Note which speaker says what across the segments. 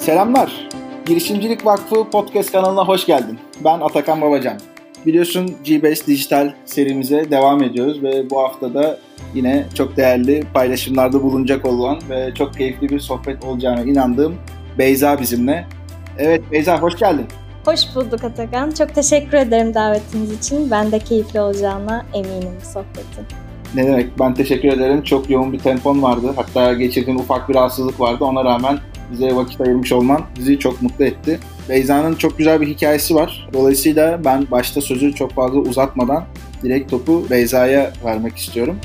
Speaker 1: Selamlar. Girişimcilik Vakfı podcast kanalına hoş geldin. Ben Atakan Babacan. Biliyorsun G-Base Dijital serimize devam ediyoruz ve bu haftada yine çok değerli paylaşımlarda bulunacak olan ve çok keyifli bir sohbet olacağına inandığım Beyza bizimle. Evet Beyza hoş geldin.
Speaker 2: Hoş bulduk Atakan. Çok teşekkür ederim davetiniz için. Ben de keyifli olacağına eminim sohbetin.
Speaker 1: Ne demek ben teşekkür ederim. Çok yoğun bir tempon vardı. Hatta geçirdiğin ufak bir rahatsızlık vardı. Ona rağmen bize vakit ayırmış olman bizi çok mutlu etti. Beyza'nın çok güzel bir hikayesi var. Dolayısıyla ben başta sözü çok fazla uzatmadan direkt topu Beyza'ya vermek istiyorum.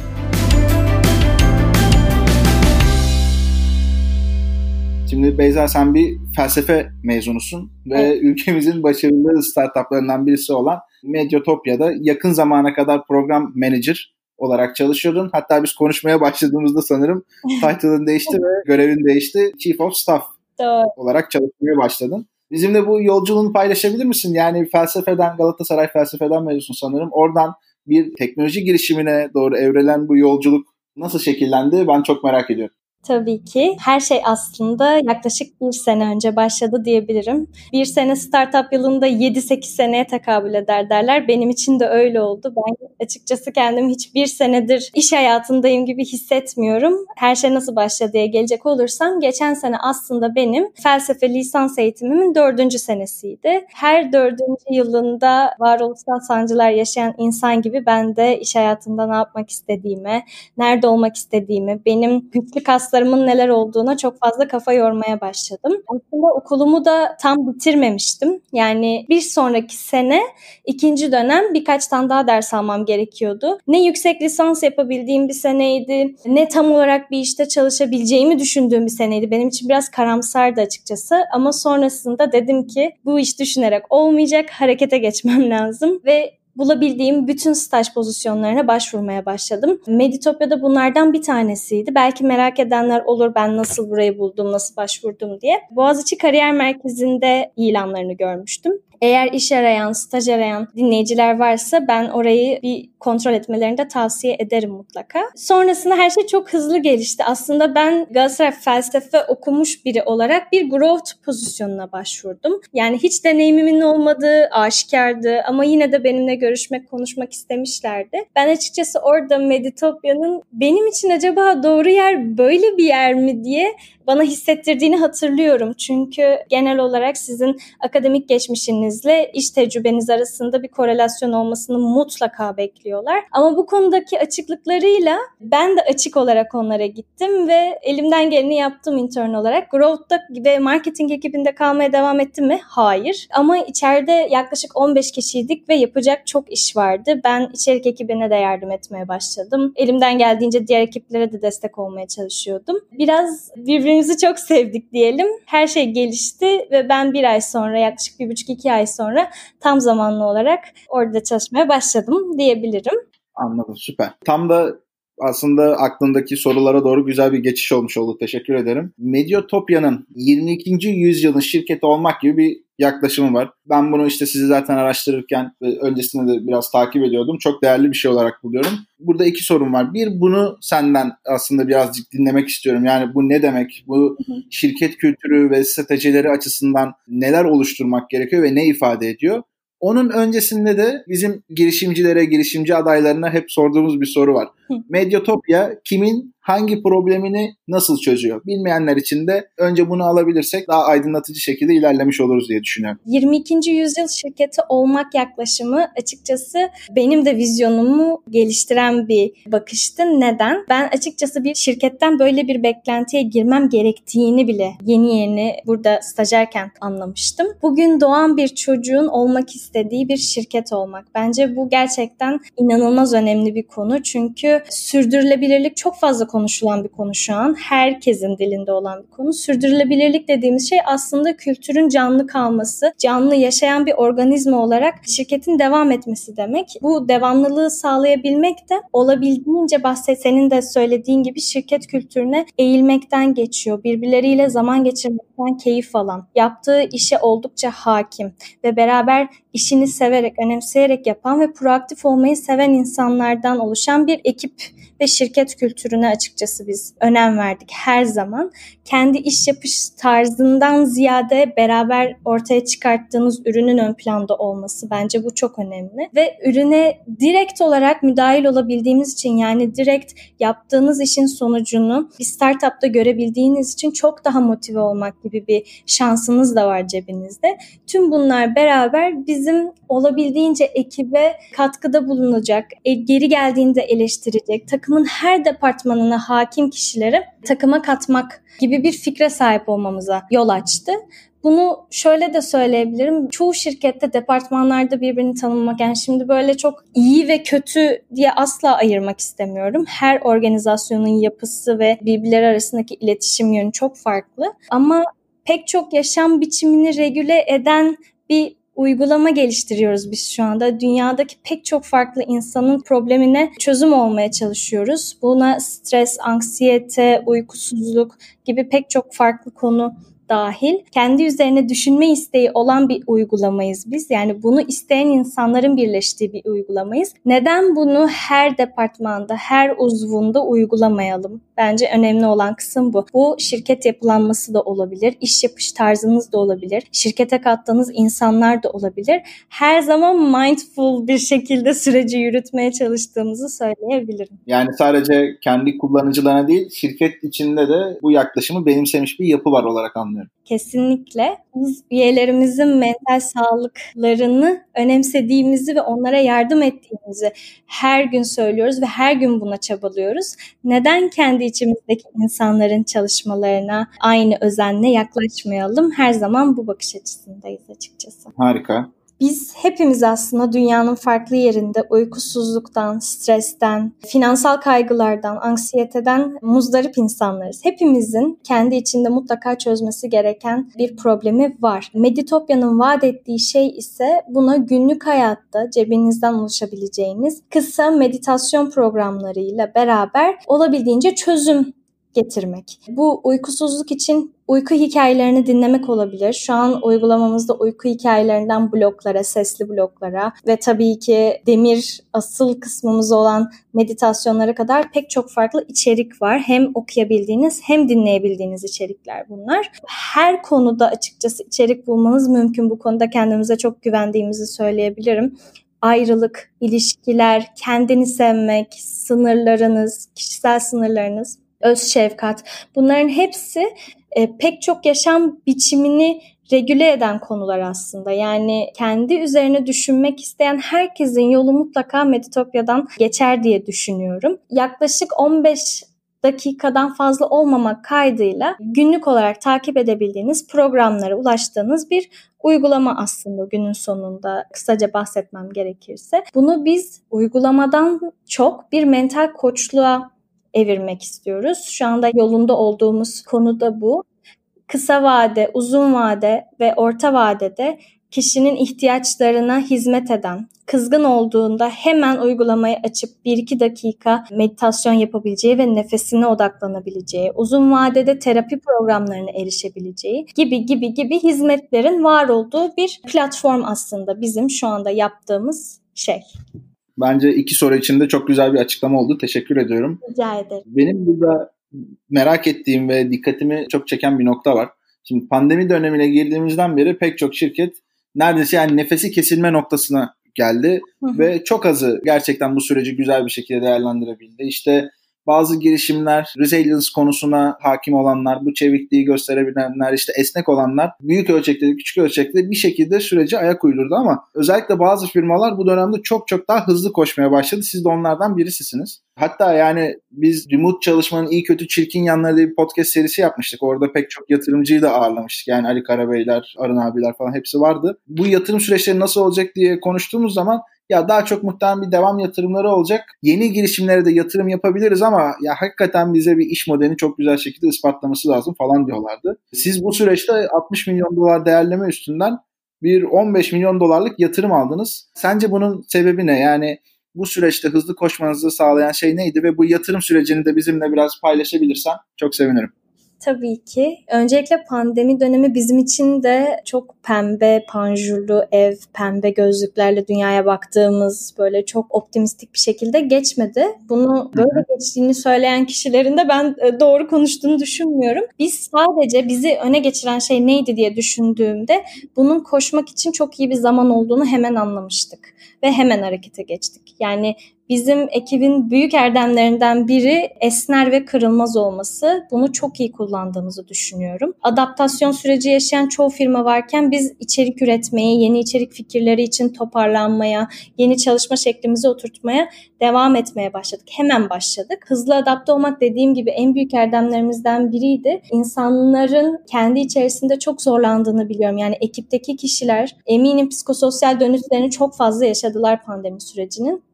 Speaker 1: Şimdi Beyza sen bir felsefe mezunusun ve evet. ülkemizin başarılı startuplarından birisi olan Medyatopya'da yakın zamana kadar program manager olarak çalışıyordun. Hatta biz konuşmaya başladığımızda sanırım title'ın değişti ve görevin değişti. Chief of Staff Doğru. olarak çalışmaya başladın. Bizimle bu yolculuğunu paylaşabilir misin? Yani felsefeden, Galatasaray felsefeden mezunsun sanırım. Oradan bir teknoloji girişimine doğru evrelen bu yolculuk nasıl şekillendi? Ben çok merak ediyorum.
Speaker 2: Tabii ki. Her şey aslında yaklaşık bir sene önce başladı diyebilirim. Bir sene startup yılında 7-8 seneye tekabül eder derler. Benim için de öyle oldu. Ben açıkçası kendimi hiçbir senedir iş hayatındayım gibi hissetmiyorum. Her şey nasıl başladı diye gelecek olursam geçen sene aslında benim felsefe lisans eğitimimin dördüncü senesiydi. Her dördüncü yılında varoluşsal sancılar yaşayan insan gibi ben de iş hayatında ne yapmak istediğime, nerede olmak istediğimi, benim güçlü kaslarım kaslarımın neler olduğuna çok fazla kafa yormaya başladım. Aslında okulumu da tam bitirmemiştim. Yani bir sonraki sene ikinci dönem birkaç tane daha ders almam gerekiyordu. Ne yüksek lisans yapabildiğim bir seneydi, ne tam olarak bir işte çalışabileceğimi düşündüğüm bir seneydi. Benim için biraz karamsardı açıkçası ama sonrasında dedim ki bu iş düşünerek olmayacak, harekete geçmem lazım ve bulabildiğim bütün staj pozisyonlarına başvurmaya başladım. Meditopya'da bunlardan bir tanesiydi. Belki merak edenler olur ben nasıl burayı buldum, nasıl başvurdum diye. Boğaziçi Kariyer Merkezi'nde ilanlarını görmüştüm. Eğer iş arayan, staj arayan dinleyiciler varsa ben orayı bir kontrol etmelerini de tavsiye ederim mutlaka. Sonrasında her şey çok hızlı gelişti. Aslında ben Galatasaray felsefe okumuş biri olarak bir growth pozisyonuna başvurdum. Yani hiç deneyimimin olmadığı aşikardı ama yine de benimle görüşmek, konuşmak istemişlerdi. Ben açıkçası orada Meditopya'nın benim için acaba doğru yer böyle bir yer mi diye bana hissettirdiğini hatırlıyorum. Çünkü genel olarak sizin akademik geçmişinizle iş tecrübeniz arasında bir korelasyon olmasını mutlaka bekliyorlar. Ama bu konudaki açıklıklarıyla ben de açık olarak onlara gittim ve elimden geleni yaptım intern olarak. Growth'ta ve marketing ekibinde kalmaya devam ettim mi? Hayır. Ama içeride yaklaşık 15 kişiydik ve yapacak çok iş vardı. Ben içerik ekibine de yardım etmeye başladım. Elimden geldiğince diğer ekiplere de destek olmaya çalışıyordum. Biraz birbirimizi çok sevdik diyelim. Her şey gelişti ve ben bir ay sonra yaklaşık bir buçuk iki ay sonra tam zamanlı olarak orada çalışmaya başladım diyebilirim.
Speaker 1: Anladım süper. Tam da aslında aklındaki sorulara doğru güzel bir geçiş olmuş oldu. Teşekkür ederim. Medyatopya'nın 22. yüzyılın şirketi olmak gibi bir yaklaşımı var. Ben bunu işte sizi zaten araştırırken öncesinde de biraz takip ediyordum. Çok değerli bir şey olarak buluyorum. Burada iki sorun var. Bir bunu senden aslında birazcık dinlemek istiyorum. Yani bu ne demek? Bu şirket kültürü ve stratejileri açısından neler oluşturmak gerekiyor ve ne ifade ediyor? Onun öncesinde de bizim girişimcilere, girişimci adaylarına hep sorduğumuz bir soru var. Medyatopya kimin hangi problemini nasıl çözüyor? Bilmeyenler için de önce bunu alabilirsek daha aydınlatıcı şekilde ilerlemiş oluruz diye düşünüyorum.
Speaker 2: 22. yüzyıl şirketi olmak yaklaşımı açıkçası benim de vizyonumu geliştiren bir bakıştı. Neden? Ben açıkçası bir şirketten böyle bir beklentiye girmem gerektiğini bile yeni yeni burada stajyerken anlamıştım. Bugün doğan bir çocuğun olmak istediği bir şirket olmak. Bence bu gerçekten inanılmaz önemli bir konu. Çünkü sürdürülebilirlik çok fazla konuşulan bir konu şu an. Herkesin dilinde olan bir konu. Sürdürülebilirlik dediğimiz şey aslında kültürün canlı kalması, canlı yaşayan bir organizma olarak şirketin devam etmesi demek. Bu devamlılığı sağlayabilmek de olabildiğince bahset senin de söylediğin gibi şirket kültürüne eğilmekten geçiyor. Birbirleriyle zaman geçirmekten keyif alan, yaptığı işe oldukça hakim ve beraber işini severek, önemseyerek yapan ve proaktif olmayı seven insanlardan oluşan bir ekip ve şirket kültürüne açıkçası biz önem verdik her zaman. Kendi iş yapış tarzından ziyade beraber ortaya çıkarttığınız ürünün ön planda olması bence bu çok önemli. Ve ürüne direkt olarak müdahil olabildiğimiz için yani direkt yaptığınız işin sonucunu bir startupta görebildiğiniz için çok daha motive olmak gibi bir şansınız da var cebinizde. Tüm bunlar beraber bizim olabildiğince ekibe katkıda bulunacak, e, geri geldiğinde eleştirecek, takımın her departmanına hakim kişileri takıma katmak gibi bir fikre sahip olmamıza yol açtı. Bunu şöyle de söyleyebilirim. Çoğu şirkette departmanlarda birbirini tanımak yani şimdi böyle çok iyi ve kötü diye asla ayırmak istemiyorum. Her organizasyonun yapısı ve birbirleri arasındaki iletişim yönü çok farklı. Ama pek çok yaşam biçimini regüle eden bir uygulama geliştiriyoruz biz şu anda. Dünyadaki pek çok farklı insanın problemine çözüm olmaya çalışıyoruz. Buna stres, anksiyete, uykusuzluk gibi pek çok farklı konu dahil kendi üzerine düşünme isteği olan bir uygulamayız biz. Yani bunu isteyen insanların birleştiği bir uygulamayız. Neden bunu her departmanda, her uzvunda uygulamayalım? Bence önemli olan kısım bu. Bu şirket yapılanması da olabilir, iş yapış tarzınız da olabilir, şirkete kattığınız insanlar da olabilir. Her zaman mindful bir şekilde süreci yürütmeye çalıştığımızı söyleyebilirim.
Speaker 1: Yani sadece kendi kullanıcılarına değil, şirket içinde de bu yaklaşımı benimsemiş bir yapı var olarak anlıyorum düşünüyorum.
Speaker 2: Kesinlikle. Biz üyelerimizin mental sağlıklarını önemsediğimizi ve onlara yardım ettiğimizi her gün söylüyoruz ve her gün buna çabalıyoruz. Neden kendi içimizdeki insanların çalışmalarına aynı özenle yaklaşmayalım? Her zaman bu bakış açısındayız açıkçası.
Speaker 1: Harika.
Speaker 2: Biz hepimiz aslında dünyanın farklı yerinde uykusuzluktan, stresten, finansal kaygılardan, anksiyeteden muzdarip insanlarız. Hepimizin kendi içinde mutlaka çözmesi gereken bir problemi var. Meditopya'nın vaat ettiği şey ise buna günlük hayatta cebinizden ulaşabileceğiniz kısa meditasyon programlarıyla beraber olabildiğince çözüm getirmek. Bu uykusuzluk için uyku hikayelerini dinlemek olabilir. Şu an uygulamamızda uyku hikayelerinden bloklara, sesli bloklara ve tabii ki demir asıl kısmımız olan meditasyonlara kadar pek çok farklı içerik var. Hem okuyabildiğiniz hem dinleyebildiğiniz içerikler bunlar. Her konuda açıkçası içerik bulmanız mümkün. Bu konuda kendimize çok güvendiğimizi söyleyebilirim ayrılık, ilişkiler, kendini sevmek, sınırlarınız, kişisel sınırlarınız öz şefkat bunların hepsi e, pek çok yaşam biçimini regüle eden konular aslında. Yani kendi üzerine düşünmek isteyen herkesin yolu mutlaka Meditopya'dan geçer diye düşünüyorum. Yaklaşık 15 dakikadan fazla olmamak kaydıyla günlük olarak takip edebildiğiniz programlara ulaştığınız bir uygulama aslında günün sonunda kısaca bahsetmem gerekirse. Bunu biz uygulamadan çok bir mental koçluğa evirmek istiyoruz. Şu anda yolunda olduğumuz konu da bu. Kısa vade, uzun vade ve orta vadede kişinin ihtiyaçlarına hizmet eden, kızgın olduğunda hemen uygulamayı açıp 1-2 dakika meditasyon yapabileceği ve nefesine odaklanabileceği, uzun vadede terapi programlarına erişebileceği gibi gibi gibi hizmetlerin var olduğu bir platform aslında bizim şu anda yaptığımız şey.
Speaker 1: Bence iki soru içinde çok güzel bir açıklama oldu. Teşekkür ediyorum.
Speaker 2: Rica ederim.
Speaker 1: Benim burada merak ettiğim ve dikkatimi çok çeken bir nokta var. Şimdi pandemi dönemine girdiğimizden beri pek çok şirket neredeyse yani nefesi kesilme noktasına geldi hı hı. ve çok azı gerçekten bu süreci güzel bir şekilde değerlendirebildi. İşte bazı girişimler, resilience konusuna hakim olanlar, bu çevikliği gösterebilenler, işte esnek olanlar büyük ölçekte, küçük ölçekte bir şekilde süreci ayak uydurdu ama özellikle bazı firmalar bu dönemde çok çok daha hızlı koşmaya başladı. Siz de onlardan birisisiniz. Hatta yani biz remote çalışmanın iyi kötü çirkin yanları diye bir podcast serisi yapmıştık. Orada pek çok yatırımcıyı da ağırlamıştık. Yani Ali Karabeyler, Arın abiler falan hepsi vardı. Bu yatırım süreçleri nasıl olacak diye konuştuğumuz zaman ya daha çok muhtemelen bir devam yatırımları olacak. Yeni girişimlere de yatırım yapabiliriz ama ya hakikaten bize bir iş modelini çok güzel şekilde ispatlaması lazım falan diyorlardı. Siz bu süreçte 60 milyon dolar değerleme üstünden bir 15 milyon dolarlık yatırım aldınız. Sence bunun sebebi ne? Yani bu süreçte hızlı koşmanızı sağlayan şey neydi ve bu yatırım sürecini de bizimle biraz paylaşabilirsen çok sevinirim.
Speaker 2: Tabii ki. Öncelikle pandemi dönemi bizim için de çok pembe, panjurlu ev, pembe gözlüklerle dünyaya baktığımız böyle çok optimistik bir şekilde geçmedi. Bunu böyle geçtiğini söyleyen kişilerin de ben e, doğru konuştuğunu düşünmüyorum. Biz sadece bizi öne geçiren şey neydi diye düşündüğümde bunun koşmak için çok iyi bir zaman olduğunu hemen anlamıştık ve hemen harekete geçtik. Yani Bizim ekibin büyük erdemlerinden biri esner ve kırılmaz olması. Bunu çok iyi kullandığımızı düşünüyorum. Adaptasyon süreci yaşayan çoğu firma varken biz içerik üretmeye, yeni içerik fikirleri için toparlanmaya, yeni çalışma şeklimizi oturtmaya devam etmeye başladık. Hemen başladık. Hızlı adapte olmak dediğim gibi en büyük erdemlerimizden biriydi. İnsanların kendi içerisinde çok zorlandığını biliyorum. Yani ekipteki kişiler eminim psikososyal dönüşlerini çok fazla yaşadılar pandemi sürecinin.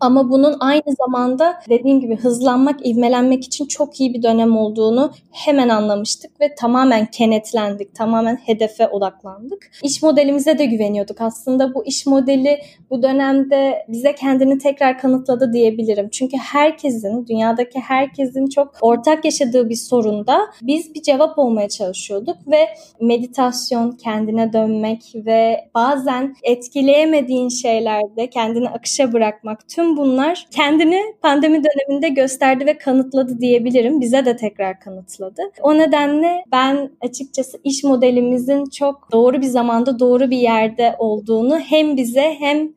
Speaker 2: Ama bunun aynı zamanda dediğim gibi hızlanmak, ivmelenmek için çok iyi bir dönem olduğunu hemen anlamıştık ve tamamen kenetlendik, tamamen hedefe odaklandık. İş modelimize de güveniyorduk. Aslında bu iş modeli bu dönemde bize kendini tekrar kanıtladı diyebilirim. Çünkü herkesin, dünyadaki herkesin çok ortak yaşadığı bir sorunda biz bir cevap olmaya çalışıyorduk ve meditasyon, kendine dönmek ve bazen etkileyemediğin şeylerde kendini akışa bırakmak tüm Tüm bunlar kendini pandemi döneminde gösterdi ve kanıtladı diyebilirim. Bize de tekrar kanıtladı. O nedenle ben açıkçası iş modelimizin çok doğru bir zamanda doğru bir yerde olduğunu hem bize hem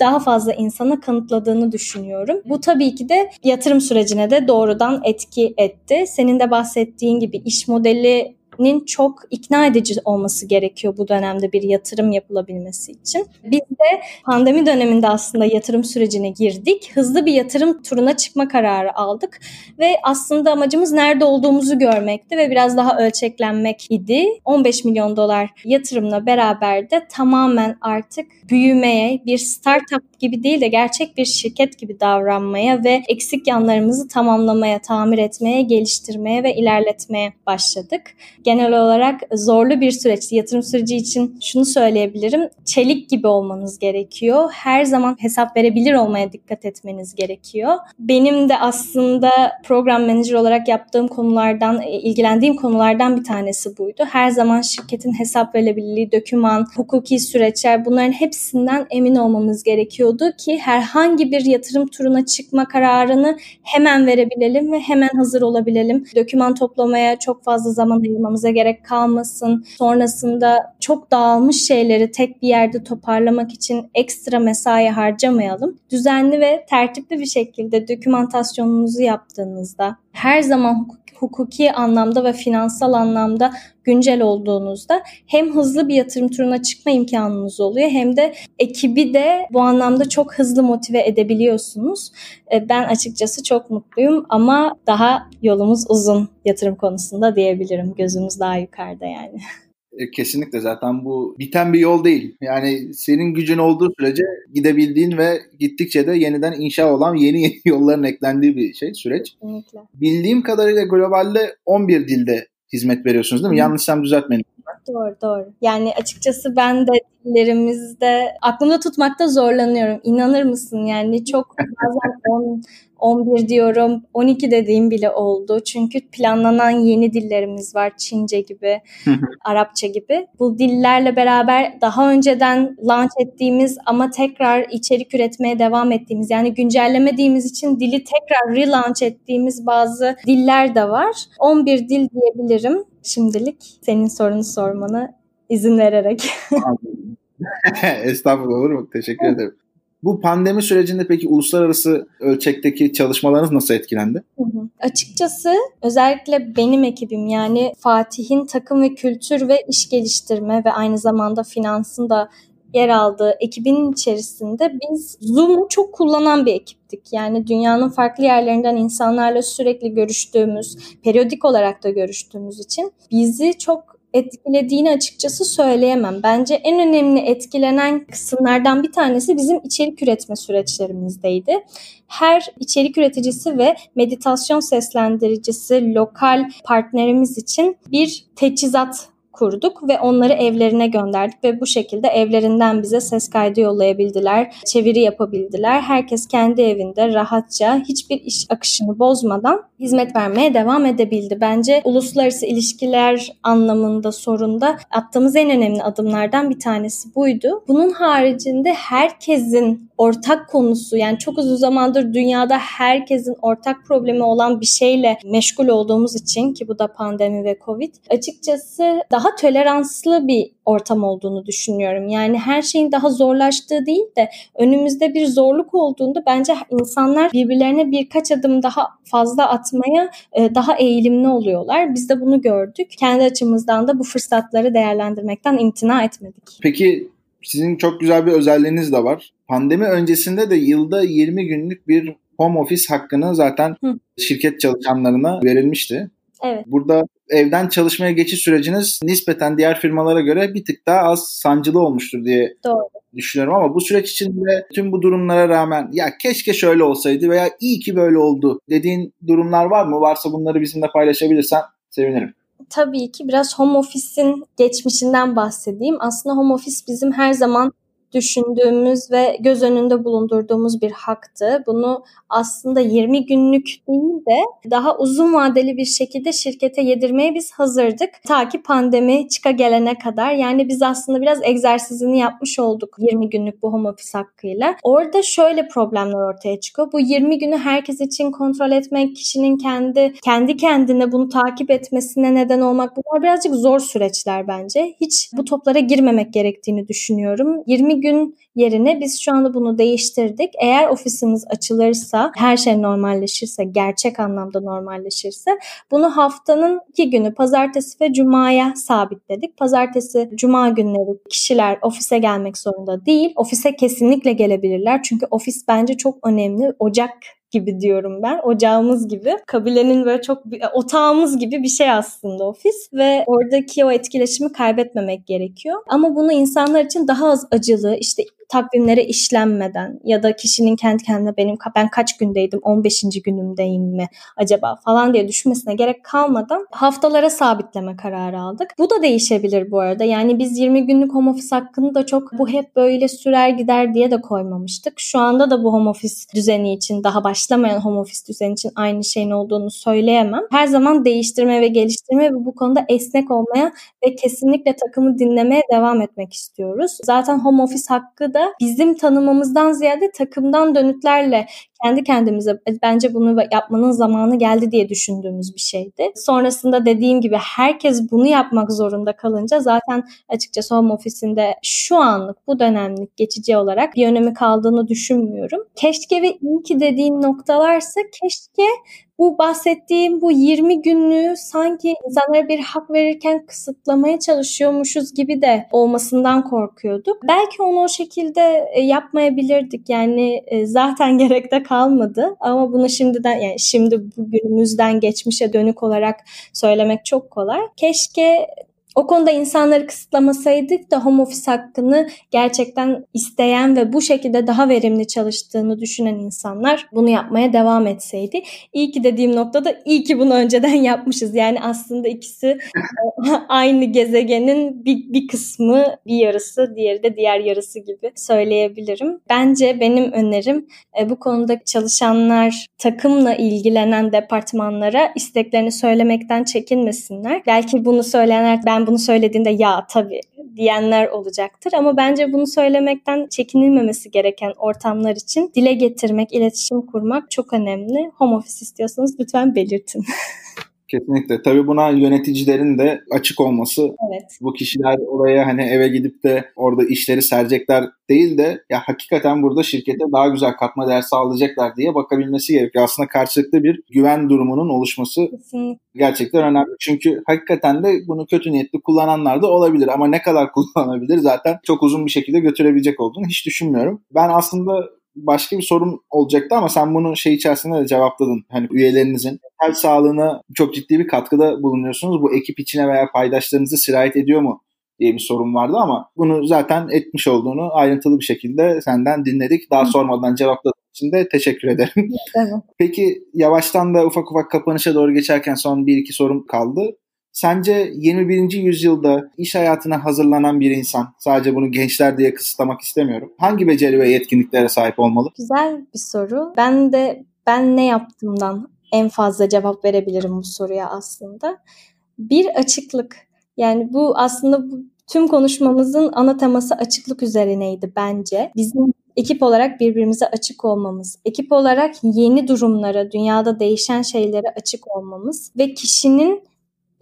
Speaker 2: daha fazla insana kanıtladığını düşünüyorum. Bu tabii ki de yatırım sürecine de doğrudan etki etti. Senin de bahsettiğin gibi iş modeli nin çok ikna edici olması gerekiyor bu dönemde bir yatırım yapılabilmesi için. Biz de pandemi döneminde aslında yatırım sürecine girdik. Hızlı bir yatırım turuna çıkma kararı aldık ve aslında amacımız nerede olduğumuzu görmekti ve biraz daha ölçeklenmek idi. 15 milyon dolar yatırımla beraber de tamamen artık büyümeye, bir startup gibi değil de gerçek bir şirket gibi davranmaya ve eksik yanlarımızı tamamlamaya, tamir etmeye, geliştirmeye ve ilerletmeye başladık genel olarak zorlu bir süreç. Yatırım süreci için şunu söyleyebilirim. Çelik gibi olmanız gerekiyor. Her zaman hesap verebilir olmaya dikkat etmeniz gerekiyor. Benim de aslında program manager olarak yaptığım konulardan, e, ilgilendiğim konulardan bir tanesi buydu. Her zaman şirketin hesap verebilirliği, döküman, hukuki süreçler bunların hepsinden emin olmamız gerekiyordu ki herhangi bir yatırım turuna çıkma kararını hemen verebilelim ve hemen hazır olabilelim. Döküman toplamaya çok fazla zaman ayırmamız yapmamıza gerek kalmasın. Sonrasında çok dağılmış şeyleri tek bir yerde toparlamak için ekstra mesai harcamayalım. Düzenli ve tertipli bir şekilde dokümantasyonunuzu yaptığınızda her zaman hukuki anlamda ve finansal anlamda güncel olduğunuzda hem hızlı bir yatırım turuna çıkma imkanınız oluyor hem de ekibi de bu anlamda çok hızlı motive edebiliyorsunuz. E, ben açıkçası çok mutluyum ama daha yolumuz uzun yatırım konusunda diyebilirim. Gözümüz daha yukarıda yani.
Speaker 1: E, kesinlikle zaten bu biten bir yol değil. Yani senin gücün olduğu sürece gidebildiğin ve gittikçe de yeniden inşa olan yeni yeni yolların eklendiği bir şey süreç.
Speaker 2: Kesinlikle.
Speaker 1: Bildiğim kadarıyla globalde 11 dilde hizmet veriyorsunuz değil mi? Hı. Yanlışsam düzeltmeyin.
Speaker 2: Doğru doğru. Yani açıkçası ben de dillerimizde aklımda tutmakta zorlanıyorum. İnanır mısın? Yani çok bazen 10 11 diyorum, 12 dediğim bile oldu. Çünkü planlanan yeni dillerimiz var. Çince gibi, Arapça gibi. Bu dillerle beraber daha önceden launch ettiğimiz ama tekrar içerik üretmeye devam ettiğimiz yani güncellemediğimiz için dili tekrar relaunch ettiğimiz bazı diller de var. 11 dil diyebilirim şimdilik. Senin sorunu sormanı izin vererek.
Speaker 1: Estağfurullah olur mu? Teşekkür ederim. Bu pandemi sürecinde peki uluslararası ölçekteki çalışmalarınız nasıl etkilendi?
Speaker 2: Hı hı. Açıkçası özellikle benim ekibim yani Fatih'in takım ve kültür ve iş geliştirme ve aynı zamanda finansın da yer aldığı ekibin içerisinde biz Zoom'u çok kullanan bir ekiptik. Yani dünyanın farklı yerlerinden insanlarla sürekli görüştüğümüz, periyodik olarak da görüştüğümüz için bizi çok etkilediğini açıkçası söyleyemem. Bence en önemli etkilenen kısımlardan bir tanesi bizim içerik üretme süreçlerimizdeydi. Her içerik üreticisi ve meditasyon seslendiricisi lokal partnerimiz için bir teçhizat kurduk ve onları evlerine gönderdik ve bu şekilde evlerinden bize ses kaydı yollayabildiler, çeviri yapabildiler. Herkes kendi evinde rahatça hiçbir iş akışını bozmadan hizmet vermeye devam edebildi. Bence uluslararası ilişkiler anlamında sorunda attığımız en önemli adımlardan bir tanesi buydu. Bunun haricinde herkesin ortak konusu yani çok uzun zamandır dünyada herkesin ortak problemi olan bir şeyle meşgul olduğumuz için ki bu da pandemi ve covid açıkçası daha toleranslı bir ortam olduğunu düşünüyorum. Yani her şeyin daha zorlaştığı değil de önümüzde bir zorluk olduğunda bence insanlar birbirlerine birkaç adım daha fazla atmaya e, daha eğilimli oluyorlar. Biz de bunu gördük. Kendi açımızdan da bu fırsatları değerlendirmekten imtina etmedik.
Speaker 1: Peki sizin çok güzel bir özelliğiniz de var. Pandemi öncesinde de yılda 20 günlük bir home office hakkını zaten Hı. şirket çalışanlarına verilmişti.
Speaker 2: Evet.
Speaker 1: Burada evden çalışmaya geçiş süreciniz nispeten diğer firmalara göre bir tık daha az sancılı olmuştur diye
Speaker 2: Doğru.
Speaker 1: düşünüyorum ama bu süreç içinde tüm bu durumlara rağmen ya keşke şöyle olsaydı veya iyi ki böyle oldu dediğin durumlar var mı? Varsa bunları bizimle paylaşabilirsen sevinirim
Speaker 2: tabii ki biraz home office'in geçmişinden bahsedeyim. Aslında home office bizim her zaman düşündüğümüz ve göz önünde bulundurduğumuz bir haktı. Bunu aslında 20 günlük değil de daha uzun vadeli bir şekilde şirkete yedirmeye biz hazırdık. Ta ki pandemi çıka gelene kadar. Yani biz aslında biraz egzersizini yapmış olduk 20 günlük bu home office hakkıyla. Orada şöyle problemler ortaya çıkıyor. Bu 20 günü herkes için kontrol etmek, kişinin kendi kendi kendine bunu takip etmesine neden olmak bunlar birazcık zor süreçler bence. Hiç bu toplara girmemek gerektiğini düşünüyorum. 20 gün yerine biz şu anda bunu değiştirdik. Eğer ofisimiz açılırsa, her şey normalleşirse, gerçek anlamda normalleşirse bunu haftanın iki günü pazartesi ve cumaya sabitledik. Pazartesi, cuma günleri kişiler ofise gelmek zorunda değil. Ofise kesinlikle gelebilirler. Çünkü ofis bence çok önemli. Ocak gibi diyorum ben. Ocağımız gibi. Kabilenin böyle çok otağımız gibi bir şey aslında ofis ve oradaki o etkileşimi kaybetmemek gerekiyor. Ama bunu insanlar için daha az acılı, işte takvimlere işlenmeden ya da kişinin kendi kendine benim ben kaç gündeydim 15. günümdeyim mi acaba falan diye düşünmesine gerek kalmadan haftalara sabitleme kararı aldık. Bu da değişebilir bu arada. Yani biz 20 günlük home office hakkını da çok bu hep böyle sürer gider diye de koymamıştık. Şu anda da bu home office düzeni için daha başlamayan home office düzeni için aynı şeyin olduğunu söyleyemem. Her zaman değiştirme ve geliştirme ve bu konuda esnek olmaya ve kesinlikle takımı dinlemeye devam etmek istiyoruz. Zaten home office hakkı da bizim tanımamızdan ziyade takımdan dönütlerle kendi kendimize e, bence bunu yapmanın zamanı geldi diye düşündüğümüz bir şeydi. Sonrasında dediğim gibi herkes bunu yapmak zorunda kalınca zaten açıkçası home ofisinde şu anlık bu dönemlik geçici olarak bir önemi kaldığını düşünmüyorum. Keşke ve iyi ki dediğin noktalarsa keşke bu bahsettiğim bu 20 günlüğü sanki insanlara bir hak verirken kısıtlamaya çalışıyormuşuz gibi de olmasından korkuyorduk. Belki onu o şekilde e, yapmayabilirdik. Yani e, zaten gerekte kalmadı ama bunu şimdiden yani şimdi bugünümüzden geçmişe dönük olarak söylemek çok kolay. Keşke o konuda insanları kısıtlamasaydık da home office hakkını gerçekten isteyen ve bu şekilde daha verimli çalıştığını düşünen insanlar bunu yapmaya devam etseydi. İyi ki dediğim noktada iyi ki bunu önceden yapmışız. Yani aslında ikisi e, aynı gezegenin bir, bir kısmı bir yarısı, diğeri de diğer yarısı gibi söyleyebilirim. Bence benim önerim e, bu konuda çalışanlar takımla ilgilenen departmanlara isteklerini söylemekten çekinmesinler. Belki bunu söyleyenler ben bunu söylediğinde ya tabii diyenler olacaktır ama bence bunu söylemekten çekinilmemesi gereken ortamlar için dile getirmek, iletişim kurmak çok önemli. Home office istiyorsanız lütfen belirtin.
Speaker 1: Kesinlikle. Tabii buna yöneticilerin de açık olması.
Speaker 2: Evet.
Speaker 1: Bu kişiler oraya hani eve gidip de orada işleri serecekler değil de ya hakikaten burada şirkete daha güzel katma değer sağlayacaklar diye bakabilmesi gerekiyor. Aslında karşılıklı bir güven durumunun oluşması
Speaker 2: Kesinlikle.
Speaker 1: gerçekten önemli. Çünkü hakikaten de bunu kötü niyetli kullananlar da olabilir ama ne kadar kullanabilir zaten çok uzun bir şekilde götürebilecek olduğunu hiç düşünmüyorum. Ben aslında başka bir sorum olacaktı ama sen bunu şey içerisinde de cevapladın. Hani üyelerinizin kalp sağlığına çok ciddi bir katkıda bulunuyorsunuz. Bu ekip içine veya paydaşlarınızı sirayet ediyor mu diye bir sorun vardı ama bunu zaten etmiş olduğunu ayrıntılı bir şekilde senden dinledik. Daha sormadan cevapladığın için de teşekkür ederim.
Speaker 2: Evet.
Speaker 1: Peki yavaştan da ufak ufak kapanışa doğru geçerken son bir iki sorum kaldı. Sence 21. yüzyılda iş hayatına hazırlanan bir insan, sadece bunu gençler diye kısıtlamak istemiyorum. Hangi beceri ve yetkinliklere sahip olmalı?
Speaker 2: Güzel bir soru. Ben de ben ne yaptığımdan en fazla cevap verebilirim bu soruya aslında. Bir açıklık. Yani bu aslında bu, tüm konuşmamızın ana teması açıklık üzerineydi bence. Bizim ekip olarak birbirimize açık olmamız, ekip olarak yeni durumlara, dünyada değişen şeylere açık olmamız ve kişinin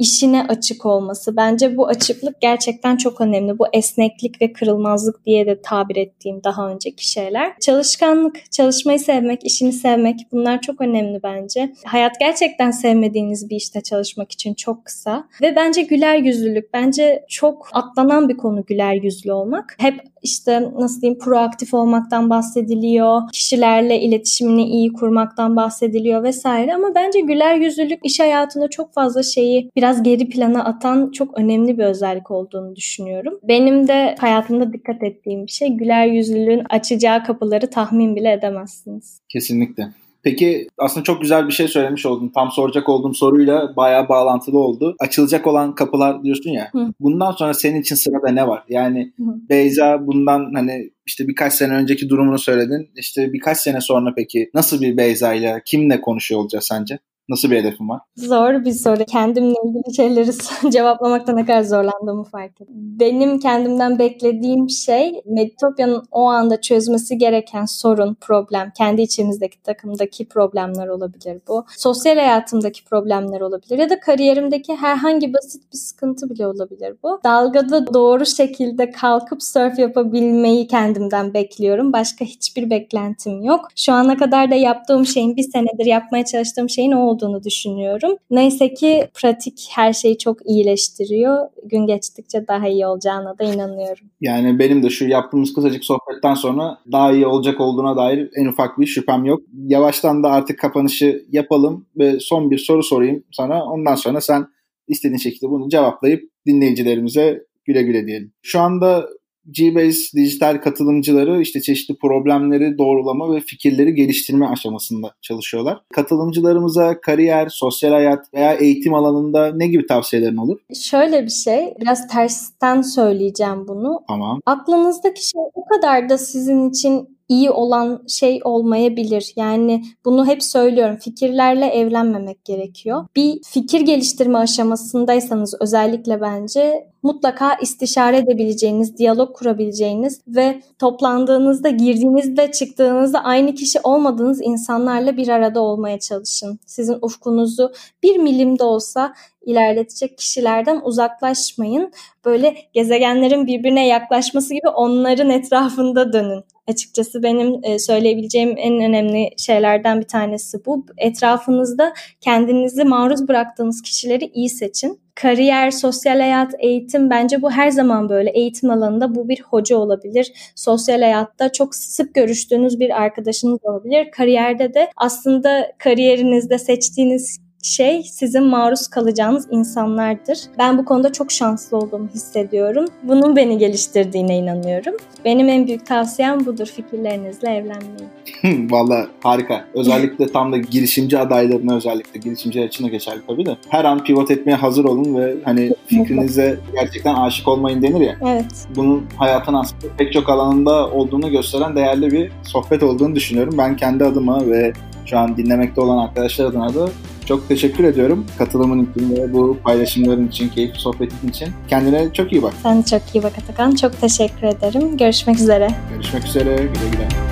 Speaker 2: işine açık olması. Bence bu açıklık gerçekten çok önemli. Bu esneklik ve kırılmazlık diye de tabir ettiğim daha önceki şeyler. Çalışkanlık, çalışmayı sevmek, işini sevmek bunlar çok önemli bence. Hayat gerçekten sevmediğiniz bir işte çalışmak için çok kısa. Ve bence güler yüzlülük. Bence çok atlanan bir konu güler yüzlü olmak. Hep işte nasıl diyeyim proaktif olmaktan bahsediliyor. Kişilerle iletişimini iyi kurmaktan bahsediliyor vesaire ama bence güler yüzlülük iş hayatında çok fazla şeyi biraz geri plana atan çok önemli bir özellik olduğunu düşünüyorum. Benim de hayatımda dikkat ettiğim bir şey güler yüzlülüğün açacağı kapıları tahmin bile edemezsiniz.
Speaker 1: Kesinlikle. Peki aslında çok güzel bir şey söylemiş oldun. Tam soracak olduğum soruyla bayağı bağlantılı oldu. Açılacak olan kapılar diyorsun ya. Hı. Bundan sonra senin için sırada ne var? Yani Hı. Beyza bundan hani işte birkaç sene önceki durumunu söyledin. İşte birkaç sene sonra peki nasıl bir Beyza ile kimle konuşuyor olacağız sence? Nasıl bir hedefin var?
Speaker 2: Zor bir soru. Kendimle ilgili şeyleri cevaplamakta ne kadar zorlandığımı fark ettim. Benim kendimden beklediğim şey Meditopya'nın o anda çözmesi gereken sorun, problem, kendi içimizdeki takımdaki problemler olabilir bu. Sosyal hayatımdaki problemler olabilir ya da kariyerimdeki herhangi basit bir sıkıntı bile olabilir bu. Dalgada doğru şekilde kalkıp surf yapabilmeyi kendimden bekliyorum. Başka hiçbir beklentim yok. Şu ana kadar da yaptığım şeyin bir senedir yapmaya çalıştığım şeyin o olduğunu düşünüyorum. Neyse ki pratik her şeyi çok iyileştiriyor. Gün geçtikçe daha iyi olacağına da inanıyorum.
Speaker 1: Yani benim de şu yaptığımız kısacık sohbetten sonra daha iyi olacak olduğuna dair en ufak bir şüphem yok. Yavaştan da artık kapanışı yapalım ve son bir soru sorayım sana. Ondan sonra sen istediğin şekilde bunu cevaplayıp dinleyicilerimize güle güle diyelim. Şu anda G-Base dijital katılımcıları işte çeşitli problemleri doğrulama ve fikirleri geliştirme aşamasında çalışıyorlar. Katılımcılarımıza kariyer, sosyal hayat veya eğitim alanında ne gibi tavsiyelerin olur?
Speaker 2: Şöyle bir şey, biraz tersten söyleyeceğim bunu.
Speaker 1: Tamam.
Speaker 2: Aklınızdaki şey o kadar da sizin için iyi olan şey olmayabilir. Yani bunu hep söylüyorum. Fikirlerle evlenmemek gerekiyor. Bir fikir geliştirme aşamasındaysanız özellikle bence mutlaka istişare edebileceğiniz, diyalog kurabileceğiniz ve toplandığınızda, girdiğinizde, çıktığınızda aynı kişi olmadığınız insanlarla bir arada olmaya çalışın. Sizin ufkunuzu bir milim de olsa ilerletecek kişilerden uzaklaşmayın. Böyle gezegenlerin birbirine yaklaşması gibi onların etrafında dönün. Açıkçası benim e, söyleyebileceğim en önemli şeylerden bir tanesi bu. Etrafınızda kendinizi maruz bıraktığınız kişileri iyi seçin kariyer, sosyal hayat, eğitim bence bu her zaman böyle. Eğitim alanında bu bir hoca olabilir. Sosyal hayatta çok sık görüştüğünüz bir arkadaşınız olabilir. Kariyerde de aslında kariyerinizde seçtiğiniz şey sizin maruz kalacağınız insanlardır. Ben bu konuda çok şanslı olduğumu hissediyorum. Bunun beni geliştirdiğine inanıyorum. Benim en büyük tavsiyem budur. Fikirlerinizle evlenmeyin.
Speaker 1: Valla harika. Özellikle tam da girişimci adaylarına özellikle girişimciler için de geçerli tabii de. Her an pivot etmeye hazır olun ve hani fikrinize gerçekten aşık olmayın denir ya.
Speaker 2: Evet.
Speaker 1: Bunun hayatın aslında pek çok alanında olduğunu gösteren değerli bir sohbet olduğunu düşünüyorum. Ben kendi adıma ve şu an dinlemekte olan arkadaşlar adına da çok teşekkür ediyorum. Katılımın için ve bu paylaşımların için, keyifli sohbetin için. Kendine çok iyi bak.
Speaker 2: Sen çok iyi bak Atakan. Çok teşekkür ederim. Görüşmek üzere.
Speaker 1: Görüşmek üzere. Güle güle.